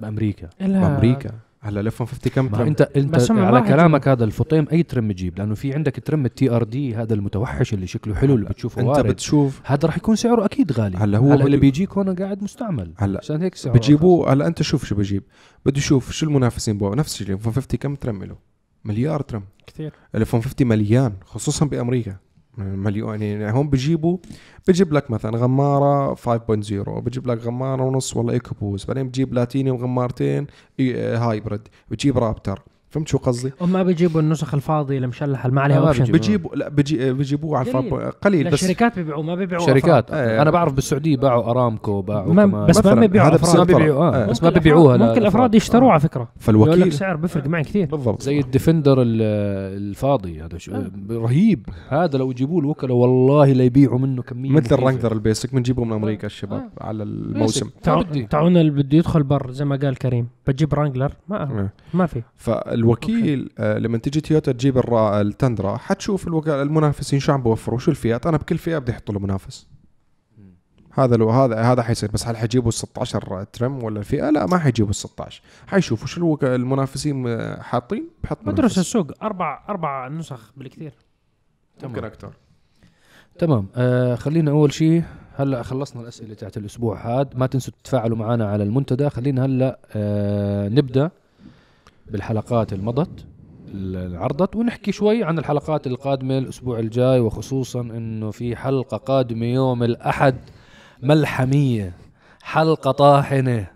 بأمريكا. إلها- بأمريكا؟ هلا ال F 150 كم ما trim؟ انت انت على. كلامك هذا الفطيم أي trim تجيب لأنه في عندك trim ال TRD هذا المتوحش اللي شكله حلو اللي بتشوفه أنت وارد. بتشوف هذا راح يكون سعره أكيد غالي. هلا هو هلا اللي بيجيك هون قاعد مستعمل. هلا عشان هيك سعره بتجيبوه هلا أنت شوف شو بجيب. بده يشوف شو المنافسين بو نفس الشيء ال F 150 كم trim له؟ مليار trim. كثير. ال F 150 مليان خصوصا بأمريكا. مليون يعني هون بجيبوا بجيب لك مثلا غمارة 5.0 بجيب لك غمارة ونص والله EcoBoost بعدين بجيب بلاتينيوم غمارتين إي- آه، hybrid بتجيب Raptor. فهمت شو قصدي؟ هم ما بيجيبوا النسخ الفاضية المشلحه اللي ما عليها ما option بيجيبوا. لا بجي بجيبوه على قليل. الفاب قليل لا بس الشركات بيبيعوا ما بيبيعوا شركات أفراد. آه. أنا بعرف بالسعودية باعوا أرامكو باعوا ما- بس ما بيبيعوا. بصير ما. بيبيعوها آه. آه. بس ممكن ما الأفراد- بيبيعوها ممكن الأفراد يشتروها على فكرة لك فالوكيل سعر بيفرق معي كثير بالضبط زي الديفندر ال- الفاضي هذا شو رهيب هذا لو يجيبوه الوكلاء والله لا يبيعوا منه كمية مثل. الرانجلر ال basic بنجيبه من أمريكا الشباب على الموسم ما تعو- بدي. تعون اللي بده يدخل بر زي ما قال كريم بتجيب رانجلر ما آه. ما في فالوكيل آه لما تيجي تويوتا تجيب التندرا حتشوف المنافسين شو عم بوفروا شو الفئات؟ أنا بكل فئة بدي أحط له منافس هذا لو هذا هذا حيصير. بس هل حيجيبوا ال 16 ترم ولا الفئة؟ لا ما حيجيبوا ال 16 حيشوفوا شو المنافسين آه، حاطين بحط منافس السوق أربع أربع نسخ بالكثير. ممكن أكثر. تمام. آه خلينا أول شيء هلأ خلصنا الأسئلة تاعت الأسبوع هذا ما تنسوا تتفاعلوا معنا على المنتدى. خلينا هلأ آه نبدأ. بالحلقات اللي مضت عرضت ونحكي شوي عن الحلقات القادمة الأسبوع الجاي وخصوصا إنه في حلقة قادمة يوم الأحد ملحمية حلقة طاحنة.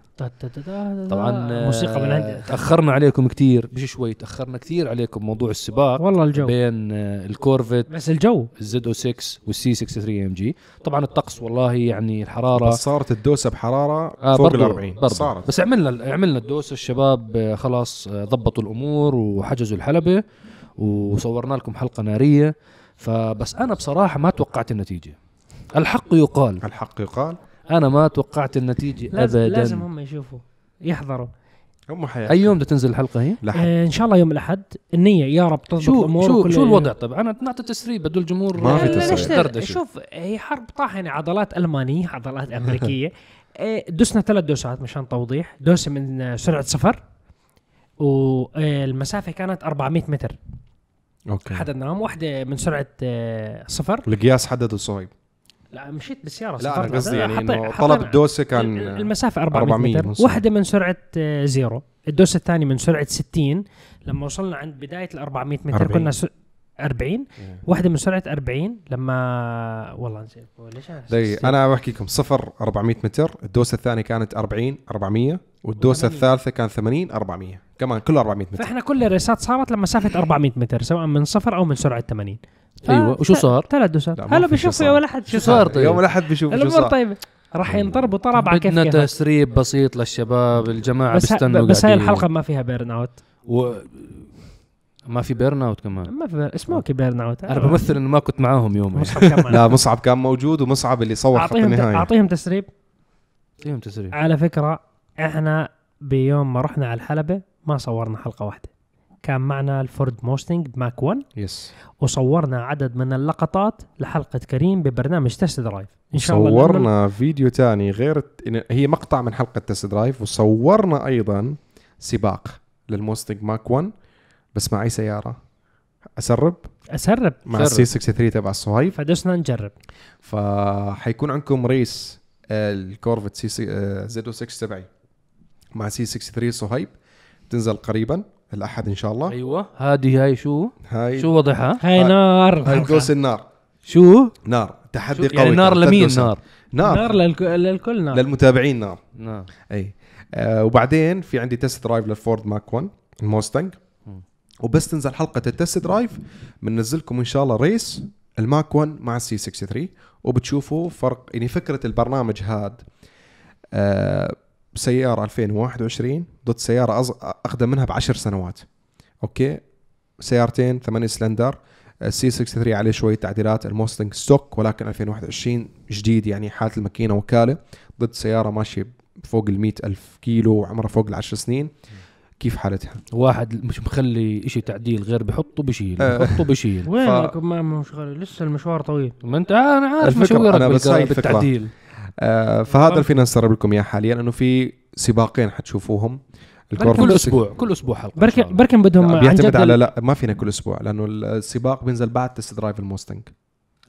طبعا موسيقى من عندي. تأخرنا عليكم كثير مش شوي تأخرنا كثير عليكم موضوع السباق والله الجو. بين آه، الكورفت بس الجو. ال Z06 والسي 63 إم جي. طبعا الطقس والله يعني الحرارة بس صارت الدوسة بحرارة آه فوق برضو ال 40 برضو. صارت. بس عملنا عملنا الدوسة الشباب آه، خلاص آه، ضبطوا الأمور وحجزوا الحلبة وصورنا لكم حلقة نارية. فبس أنا بصراحة ما توقعت النتيجة. الحق يقال. الحق يقال. أنا ما توقعت النتيجة لازم, ابدا. لازم هم يشوفوا يحضروا. هم حياة أي يوم بدها تنزل الحلقة هي؟ لحد. آه إن شاء الله يوم الأحد. النية يا رب تضبط شو الأمور شو شو الوضع؟ طيب أنا نعطي تسريب بده الجمهور ما في تسريب. شوف هي حرب طاحنه عضلات ألمانية عضلات أمريكية. آه، دسنا ثلاث دوسات مشان توضيح. دوسة من سرعة صفر والمسافة كانت 400 متر. okay. حددناهم. واحدة من سرعة آه، صفر. القياس حدد الصهيب. لا مشيت بالسيارة لا أنا قصدي يعني حطي- إنه طلب الدوسه كان المسافة 400, 400 متر. نص. واحدة من سرعة آه، zero. الدوسة الثانية من سرعة 60 لما وصلنا عند بداية ال 400 متر 40. كنا س... 40 واحدة من سرعة 40 لما والله نسيت. ليش؟ أنا بحكي لكم صفر 400 متر. الدوسة الثانية كانت 40 400 والدوسة و80. الثالثة كانت 80 400 كمان كله 400 متر. فإحنا كل الريسات صارت لمسافه 400 متر سواء من صفر أو من سرعة 80 أيوه. وشو صار؟ ثلاث دوسات. هلا صار. يا ولد شو صار طيب؟ يوم الأحد بيشوف شو الأمور صار. طيبه راح ينضربوا طلب على كيف بدنا كيفك. تسريب بسيط للشباب الجماعة بس بيستنوا بس هاي. الحلقة ما فيها بيرن اوت و... ما في بيرن اوت كمان. ما في بيرن اسموكي بيرن اوت أنا بمثل إنه ما كنت معاهم يوم مصعب كان معنا. لا مصعب كان موجود ومصعب اللي صور خط أعطيهم النهاية. أعطيهم تسريب. فيهم تسريب. على فكرة إحنا بيوم ما رحنا على الحلبة ما صورنا حلقة واحدة. كان معنا الفورد موستنج ماك 1 yes وصورنا عدد من اللقطات لحلقة كريم ببرنامج test drive إن شاء الله صورنا فيديو تاني غير هي مقطع من حلقة test drive وصورنا أيضا سباق للموستنج ماك 1 بس مع اي سيارة. أسرب. أسرب. مع. السي 63 تبع الصهيب فدسنا نجرب. فحيكون عندكم race الكورفت سي سي زد 6 تبعي مع سي 63 صهيب. تنزل قريبا الأحد إن شاء الله. أيوه. هذه هاي شو؟ هاي شو وضعها؟ هاي نار. هاي دوس النار. شو؟ نار. تحدي شو- قوي. يعني نار. لمين نار؟ نار, نار للك- للكل نار. للمتابعين نار. نار أي. آه وبعدين في عندي test drive للفورد ماك 1 الموستنج. وبس تنزل حلقة ال test drive بننزلكم إن شاء الله race الماك 1 مع السي 63 وبتشوفوا فرق يعني فكرة البرنامج هاد آه سياره 2021 ضد سيارة اقدم منها بعشر سنوات. أوكي؟ سيارتين 8 سلندر السي 63 عليه شوية تعديلات الموستنج stock ولكن 2021 جديد يعني حالة الماكينة وكالة ضد سيارة ماشية فوق ال ألف كيلو وعمرها فوق العشر سنين. كيف حالتها؟ واحد مش مخلي إشي تعديل غير بحطه بشيل آه. بحطه بشيل. وينك؟ ما مش غالي. لسه المشوار طويل. ما انت أنا عارف مشويرك أنا بس هاي آه فهذا اللي فينا نسرب لكم إياه حاليا انه في سباقين حتشوفوهم كل أسبوع كل أسبوع حلقة بركن. بركن بدهم لا بيعتمد جد على لا ما فينا كل أسبوع لأنه السباق بينزل بعد test drive الموستنج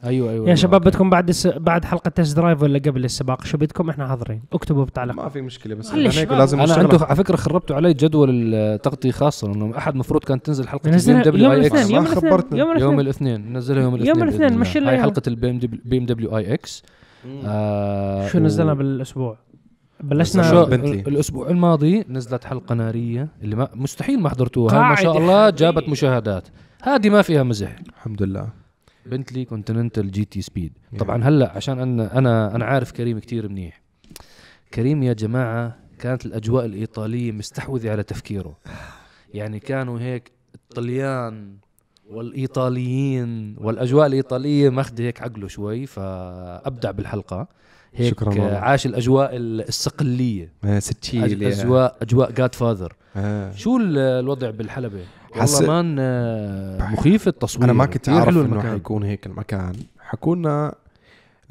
أيوه أيوه يا أيوة. شباب بدكم بعد الس... بعد حلقة test drive ولا قبل السباق شو بدكم إحنا حاضرين اكتبوا بالتعليقات ما في مشكلة بس عشان هيك. لازم أنا. أنتم على فكرة خربتوا علي جدول التغطية خاصة انه أحد المفروض كانت تنزل حلقة البي ام دبليو يوم اي الاثنين إكس يوم الاثنين. يوم يوم الاثنين الاثنين نزلها يوم يوم الاثنين الاثنين، بإذن مشي هاي. حلقة البي ام دبليو اي إكس آه شو و- نزلنا بالأسبوع؟ شو- بلشنا بنتلي. الأسبوع الماضي نزلت حلقة نارية اللي ما مستحيل ما حضرتوها. ما شاء الله. جابت مشاهدات. هذه ما فيها مزح. الحمد لله. بنتلي كونتيننتال جي تي سبيد. طبعا هلا عشان أنا أنا أنا عارف كريم كتير منيح. كريم يا جماعة كانت الأجواء الإيطالية مستحوذة على تفكيره. يعني كانوا هيك الطليان والإيطاليين والأجواء الإيطالية ماخذه هيك عقله شوي فأبدع بالحلقة. هيك شكراً. عاش الأجواء الصقليه آه ستشيل يا- اجواء أجواء god فاذر آه. شو ال- الوضع بالحلبة؟ حس- والله مان آه، مخيف التصوير. أنا ما كنت عارف إنه. حيكون هيك المكان. حكوا لنا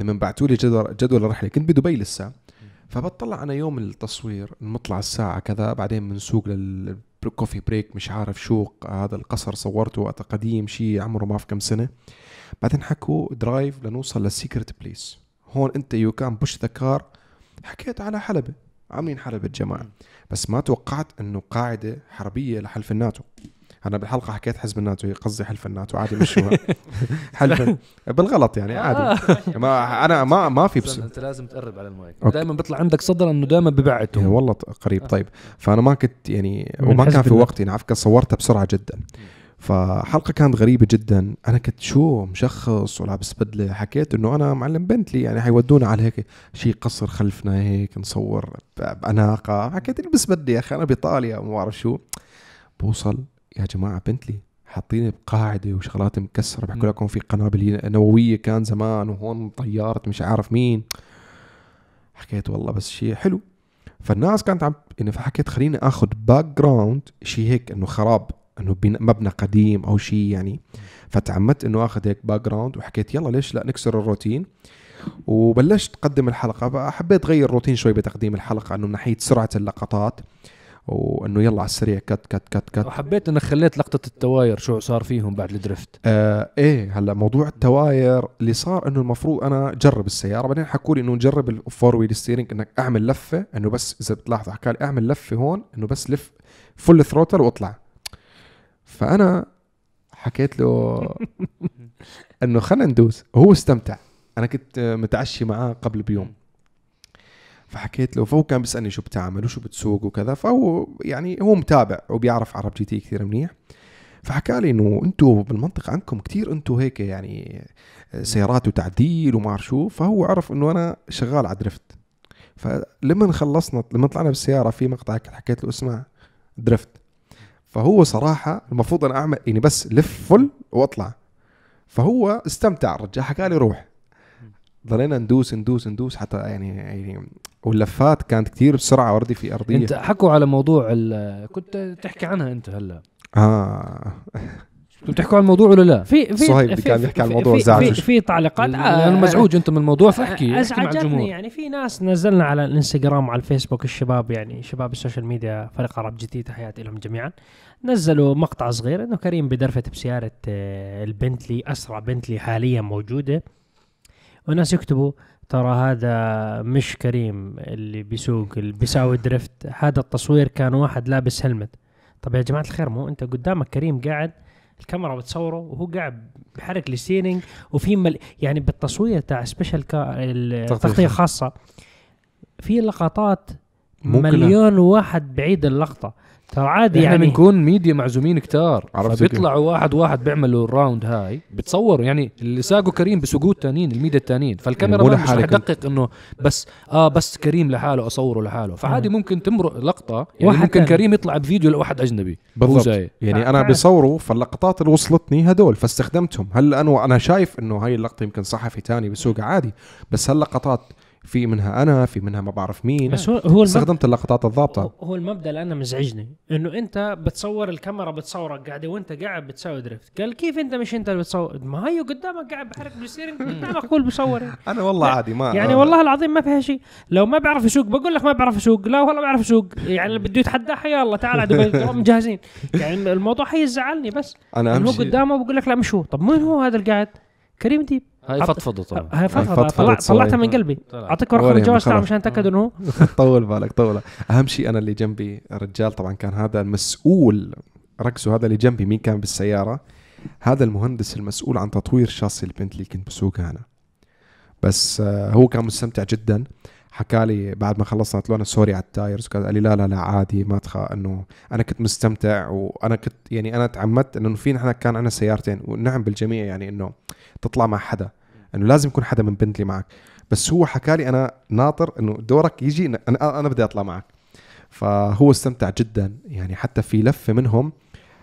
لما بعثوا لي جدول جدول الرحله كنت بدبي لسه. فبطلع أنا يوم التصوير نطلع الساعة كذا بعدين بنسوق للكوفي بريك مش عارف شو هذا القصر صورته وقت قديم شيء عمره ما في كم سنة. بعدين حكوا درايف لنوصل للسيكرت بليس هون أنت يو كان بوش ذا كار حكيت على حلبة عاملين حلبة جماعة. بس ما توقعت إنه قاعدة حربية لحلف الناتو. أنا بالحلقة حكيت حزب الناتو هي قصدي حلف الناتو عادي مشوها حلف بالغلط يعني عادي. ما أنا ما ما في بس أنت لازم تقرب على المايك. دائما بيطلع عندك صدر إنه دائما ببعتهم يعني والله قريب. طيب. فأنا ما كنت يعني وما كان في. وقت يعني على فكره صورتها بسرعة جدا. فحلقة كانت غريبة جدا. أنا كنت شو مشخص ولابس بدلة حكيت إنه أنا معلم بنتلي يعني حيودونا على هيك شيء قصر خلفنا هيك نصور بأناقة. حكيت البس بدله يا أخي أنا بإيطاليا وما بعرف شو. بوصل. يا جماعة بنتلي حاطيني بقاعدة وشغلات مكسرة. بحكوا. لكم في قنابل نووية كان زمان وهون طيارة مش عارف مين. حكيت والله بس شيء حلو. فالناس كانت عم يعني فحكيت خليني آخذ background شيء هيك إنه خراب إنه مبنى قديم أو شيء يعني. فتعمدت إنه آخذ هيك background وحكيت يلا ليش لا نكسر الروتين. وبلشت اقدم الحلقة بقى حبيت اغير روتين شوي بتقديم الحلقة إنه من ناحية سرعة اللقطات. وإنه يلا على السريع cut cut cut cut وحبيت إنك خليت لقطة ال tires شو صار فيهم بعد ال drift؟ آه إيه هلأ موضوع ال tires اللي صار إنه المفروض أنا أجرب السيارة بعدين حكوا لي إنه نجرب ال four wheel steering إنك أعمل لفة إنه بس إذا بتلاحظوا حكى لي أعمل لفة هون إنه بس لف full throttle واطلع. فأنا حكيت له إنه خلينا ندوس هو استمتع. أنا كنت متعشي معاه قبل بيوم. فحكيت له فهو كان بيسألني شو بتعمل وشو بتسوق وكذا فهو يعني هو متابع وبيعرف عرب جي تي كثير منيح. فحكى لي إنه أنتم بالمنطقة عندكم كثير أنتم هيك يعني سيارات وتعديل وما أعرف شو فهو عرف إنه أنا شغال على drift. فلما خلصنا لما طلعنا بالسيارة في مقطع حكيت له اسمع drift. فهو صراحة المفروض أنا أعمل يعني بس لف full وأطلع. فهو استمتع الرجال حكى لي روح. ضلينا ندوس ندوس ندوس حتى يعني يعني واللفات كانت كثير بسرعة وردي في أرضية. انت حكوا على موضوع ال- كنت تحكي عنها انت هلا. آه. أنتم بتحكوا عن الموضوع ولا لا؟ في في صهيب في- كان بيحكي عن الموضوع زعجه. في, في تعليقات. أنا آه، مزعوج انت من الموضوع فاحكي احكي مع أزعجتني. الجمهور. يعني في ناس نزلنا على الانستغرام وعلى الفيسبوك الشباب يعني شباب ال social media فريق عرب جي تي تحياتي لهم جميعا. نزلوا مقطع صغير إنه كريم بدرفه بسيارة آه، البنتلي أسرع بنتلي حاليا موجودة. وناس يكتبوا ترى هذا مش كريم اللي بيسوق اللي بيساوي درفت. هذا التصوير كان واحد لابس helmet. طب يا جماعة الخير مو أنت قدامك كريم قاعد الكاميرا بتصوره وهو قاعد بحرك ال steering وفي مل... يعني بالتصوير تاع special ca... التغطيه خاصة في لقطات. مليون واحد بعيد اللقطة. ترى عادي إحنا يعني. بنكون ميديا معزومين كتار. عرفت فبيطلعوا واحد واحد بيعملوا ال round هاي. بتصوروا يعني اللي ساقوا كريم بسوقوه التانيين الميديا التانيين فالكاميرا مش رح يدقق إنه بس آه بس كريم لحاله أصوره لحاله. فعادي. ممكن تمرق لقطة يعني واحد ممكن تاني. كريم يطلع بفيديو لواحد أجنبي. بالضبط. يعني أنا. بصوروا فاللقطات اللي وصلتني هدول فاستخدمتهم. هل أنا أنا شايف إنه هاي اللقطة يمكن صحفي تاني بسوق عادي. بس هاللقطات في منها أنا في منها ما بعرف مين. بس هو هو استخدمت اللقطات الضابطة. هو المبدأ اللي أنا مزعجني إنه أنت بتصور الكاميرا بتصورك قاعدة وأنت قاعد بتسوي drift قال كيف أنت مش أنت اللي بتصور؟ ما هي قدامك قاعد بحرك بال steering قدامك هو اللي بيصور. يعني. أنا والله عادي ما يعني والله العظيم ما فيها شيء. لو ما بيعرف يسوق بقول لك ما بيعرف يسوق لا والله بيعرف يسوق يعني اللي بده يتحداه يلا تعال على دبي مجهزين. يعني الموضوع حيزعلني بس. أنا هو قدامه بقول لك لا مش هو. طب مين هو هذا اللي قاعد كريم ديب. هاي فضفضة طبعا. هاي فضفضة. طلعتها من. قلبي. أعطيك رقم الجواز تاعه. مشان تاكد انه طول بالك طول. أهم شيء أنا اللي جنبي الرجال طبعا كان هذا المسؤول. ركزوا هذا اللي جنبي مين كان بالسيارة. هذا المهندس المسؤول عن تطوير شاصي البنتلي اللي كنت بسوقها أنا. بس آه، هو كان مستمتع جدا. حكى لي بعد ما خلصنا قلت له أنا sorry على ال tires. قال لي لا لا لا عادي ما تخا إنه أنا كنت مستمتع. وأنا كنت يعني أنا تعمدت إنه في نحن كان عندنا سيارتين. ونعم بالجميع يعني إنه تطلع مع حدا. إنه لازم يكون حدا من بنتلي معك. بس هو حكى لي أنا ناطر إنه دورك يجي أنا أنا بدي أطلع معك. فهو استمتع جدا. يعني حتى في لفة منهم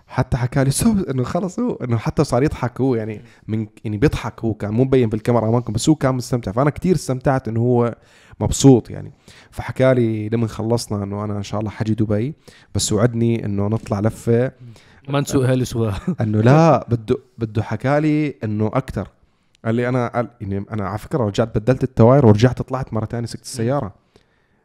حتى حكى لي سو إنه خلص هو. إنه حتى صار يضحك هو. يعني من يعني بيضحك هو كان. مو مبين بالكاميرا أمامكم بس هو كان مستمتع. فأنا كتير استمتعت إنه هو مبسوط يعني. فحكى لي لما خلصنا إنه أنا إن شاء الله حجي دبي. بس وعدني إنه نطلع لفة. ما نسوق هالسوا إنه لا بده بده حكى لي إنه أكثر قال لي أنا قال يعني أنا على فكرة رجعت بدلت التواير ورجعت طلعت مرة ثانية سقت السيارة.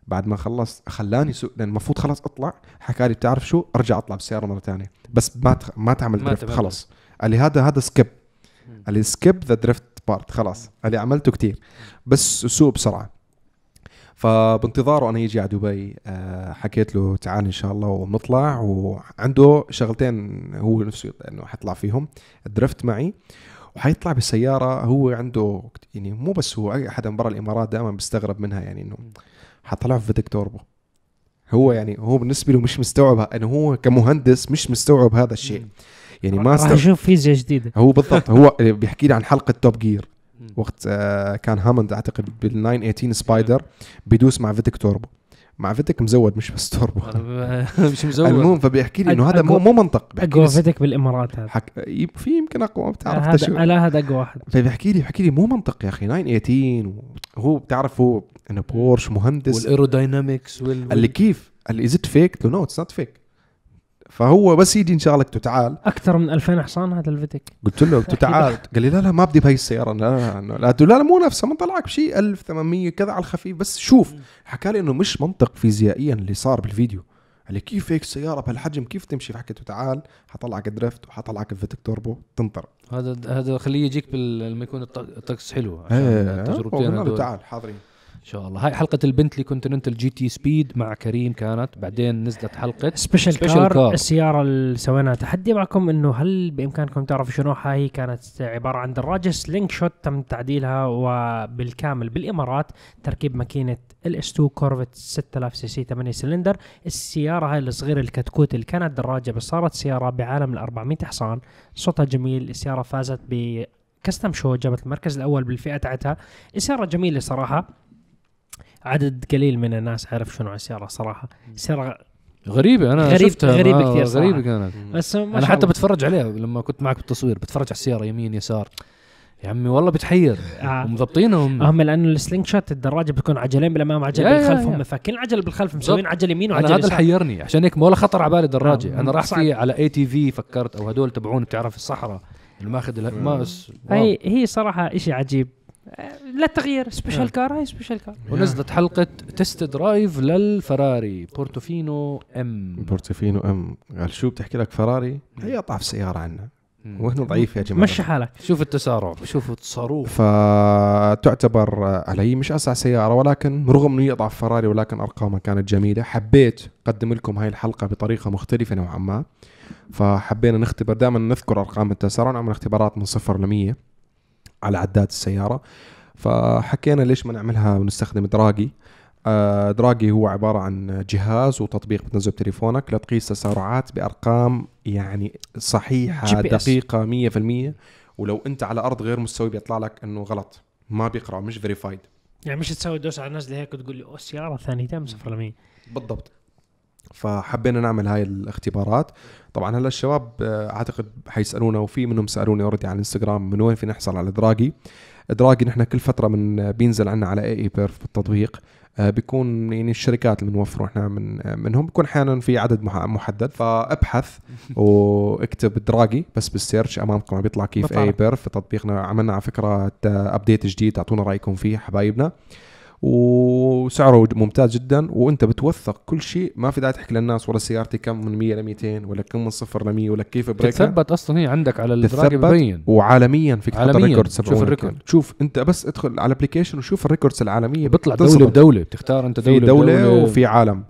بعد ما خلص خلاني سوق لأن المفروض خلص أطلع. حكى لي بتعرف شو؟ أرجع أطلع بالسيارة مرة ثانية بس ما تخ... ما تعمل drift تعمل خلص قال لي هذا هذا skip قال لي skip the drift part خلاص. قال لي عملته كتير. بس سوق بسرعة. فبانتظاره أنا يجي على دبي آه، حكيت له تعال إن شاء الله وبنطلع وعنده شغلتين هو نفسه إنه حيطلع فيهم. ال drift معي. وحيطلع بسياره هو عنده يعني مو بس هو أي حدا من برا الإمارات دائما بيستغرب منها يعني إنه حطلع في VTEC turbo. هو يعني هو بالنسبة له مش مستوعب إنه هو كمهندس مش مستوعب هذا الشيء. يعني ما راح أشوف فيزياء جديدة. هو بالضبط هو بيحكي لي عن حلقة توب جير. وقت آه، كان هاموند أعتقد بال 918 Spyder بيدوس مع VTEC turbo. مع VTEC مزود مش بس توربو مش مزود. المهم فبيحكي لي إنه هذا مو مو منطق بيحكي أقوى VTEC بالإمارات هذا. حك... في يمكن أقوى بتعرف تشو هذا لا هذا أقوى واحد. فبيحكي لي بيحكي لي مو منطق يا أخي 918 وهو بتعرف هو إنه بورش مهندس. وال aerodynamics وال قال لي كيف؟ قال لي is it fake؟ قلت له no it's not fake فهو بس يجي إن شاء الله تعال. أكثر من 2000 حصان هذا ال VTEC. قلت له قلت تعال. قال لي لا لا ما بدي بهي السيارة. لا لا لا, لا. مو نفسها من طلعك بشيء 1800 كذا على الخفيف. بس شوف حكى لي إنه مش منطق فيزيائيا اللي صار بالفيديو. قال لي كيف هيك السيارة بهالحجم؟ كيف تمشي؟ فحكيت له تعال حطلعك drift وحطلعك ال VTEC turbo. تنطر. هذا هذا خليه يجيك. لما يكون الط- الطقس حلو عشان إيه قلنا له هذول. تعال حاضرين. إن شاء الله. هاي حلقة البنتلي كونتيننتال جي تي سبيد مع كريم كانت. بعدين نزلت حلقة special car, car. السيارة اللي سويناها. تحدي معكم إنه هل بإمكانكم تعرفوا شنو؟ هاي كانت عبارة عن دراجة سلينج شوت تم تعديلها وبالكامل بالإمارات تركيب ماكينة ال LS 2 كورفت 6000 سي سي 8 سلندر. السيارة هاي الصغيرة الكتكوت اللي كانت دراجة بس صارت سيارة بعالم ال 400 حصان. صوتها جميل. السيارة فازت ب Custom Show جابت المركز الأول بالفئة تاعتها. السيارة جميلة صراحة. عدد قليل من الناس عرف شنو السيارة صراحة. السياره غريبة أنا غريب- شفتها غريبة ما- كتير صراحة. غريبة كانت. بس ما أنا حتى. بتفرج عليها لما كنت معك بالتصوير بتفرج على السيارة يمين يسار. يا عمي والله بتحير. آه. ومضبطينهم. هم لأنه السلينج شوت الدراجة بتكون عجلين بالأمام عجله يا- بالخلف. هم فاكين عجله بالخلف مسوين عجله يمين أنا وعجله هذا اللي حيرني عشان هيك ولا خطر على بالي دراجه آه، أنا راح. فيه على ATV فكرت أو هدول تبعون بتعرف الصحراء اللي ماخذ ما. هي هي صراحة شيء عجيب. لا تغيير special car هي special car ونزلت حلقة test drive للفراري بورتوفينو ام بورتوفينو ام قال شو بتحكي لك فراري؟ هي اضعف سيارة عنا. وهنا ضعيف يا جماعة. مشي حالك. شوف التسارع. شوف الصاروخ فتعتبر علي مش اسرع سيارة ولكن رغم إنه هي اضعف فراري ولكن أرقامها كانت جميلة حبيت أقدم لكم هاي الحلقة بطريقة مختلفة نوعا ما. فحبينا نختبر دائما نذكر أرقام التسارع نعمل اختبارات من صفر ل 100 على عداد السيارة. فحكينا ليش ما نعملها ونستخدم دراجي. آه، دراجي هو عبارة عن جهاز وتطبيق بتنزله بتليفونك لتقيس تسارعات بأرقام يعني صحيحة. دقيقة مية في المية. ولو أنت على أرض غير مستوي بيطلع لك أنه غلط. ما بيقرأ مش verified يعني مش تسوي دوس على نزله هيك وتقول لي oh السيارة ثانيتين من صفر ل 100 بالضبط. فحبينا نعمل هاي الاختبارات. طبعا هلا الشباب آه، أعتقد حيسألونا وفي منهم سألوني already على الانستغرام من وين في نحصل على Dragy. Dragy نحن كل فترة من بينزل عنا على اي Eperf بالتطبيق. آه، بيكون يعني الشركات اللي بنوفره إحنا من آه، منهم. بيكون أحيانا في عدد مح- محدد. فأبحث وأكتب Dragy بس بال search أمامكم. عم بيطلع كيف Eperf في تطبيقنا عملنا على فكرة update جديد. أعطونا رأيكم فيه حبايبنا. وسعره ممتاز جدا وأنت بتوثق كل شيء ما في داعي تحكي للناس والله سيارتي كم من 100 ل 200 ولا كم من صفر ل 100 ولا كيف brake تتثبت أصلا هي عندك على ال Dragy تتثبت ببين وعالميا فيك تحط. ال record شوف. ال record. شوف أنت بس ادخل على ال application وشوف ال records العالمية بيطلع. دولة بدولة بتختار أنت في دولة دولة, بدولة. وفي عالم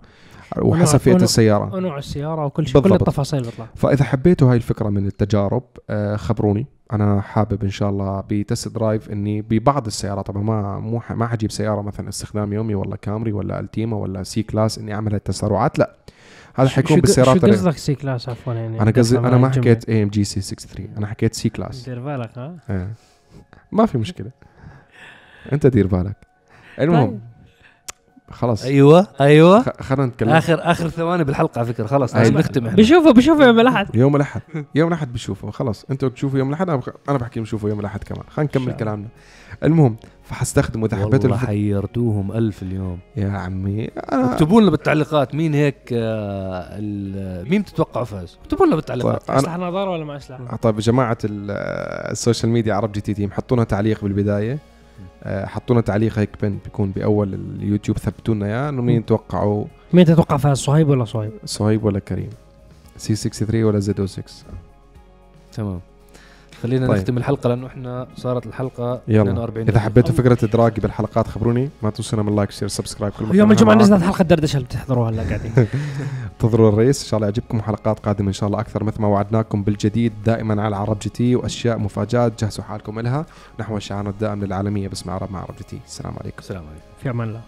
وحسب فئه السيارة ونوع السيارة وكل شيء كل. التفاصيل بيطلع فإذا حبيتوا هاي الفكرة من التجارب آه، خبروني أنا حابب إن شاء الله ب test drive إني ببعض السيارات. طبعا ما مو ما حجيب سيارة مثلا استخدام يومي ولا Camry ولا Altima ولا C-Class إني أعمل هالتسارعات. لا هذا حيكون بالسيارات شو قصدك C-Class؟ عفوا يعني أنا قصدي أنا ما. حكيت AMG C 63 أنا حكيت C-Class. دير بالك ها؟ آه. ما في مشكلة. أنت دير بالك المهم. طيب. خلاص. أيوه أيوه. خ- خلينا نتكلم. آخر آخر ثواني بالحلقة على فكرة خلاص أيوة. لازم نختم إحنا. بشوفه بشوفه يوم الأحد. يوم الأحد يوم الأحد بشوفه خلاص. أنتوا بتشوفوا يوم الأحد أنا بحكي بشوفه يوم الأحد كمان. خلينا نكمل. كلامنا. المهم فحستخدمه اذا حبيتوا والله حيرتوهم ألف اليوم. يا عمي أنا اكتبوا لنا بالتعليقات مين هيك آه، ال- مين بتتوقعوا فاز؟ اكتبوا لنا بالتعليقات. طيب، اسلحه نظارة ولا ما اشلحها؟ طيب يا جماعة ال- ال social media عرب GT team حطونا تعليق بالبداية. آه، حطونا تعليق هيك بن بيكون بأول اليوتيوب ثبتوا لنا اياه إنه مين توقعوا؟ مين تتوقع فاز صهيب ولا صهيب؟ صهيب ولا كريم؟ C 63 ولا Z O 6 تمام. خلينا طيب. نختم الحلقة لأنه إحنا صارت الحلقة يلا. 42 إذا حبيتوا. فكرة Dragy بالحلقات خبروني. ما تنسونا من like share subscribe كل ما يوم الجمعه. نزلت حلقه دردشه اللي بتحضروها هلا قاعدين. انتظروا ال race إن شاء الله يعجبكم حلقات قادمة إن شاء الله أكثر مثل ما وعدناكم بالجديد دائما على عرب GT وأشياء مفاجآت جهزوا حالكم لها نحو شعارنا الدائم للعالمية باسم عرب مع عرب GT. السلام عليكم. السلام عليكم. في أمان الله.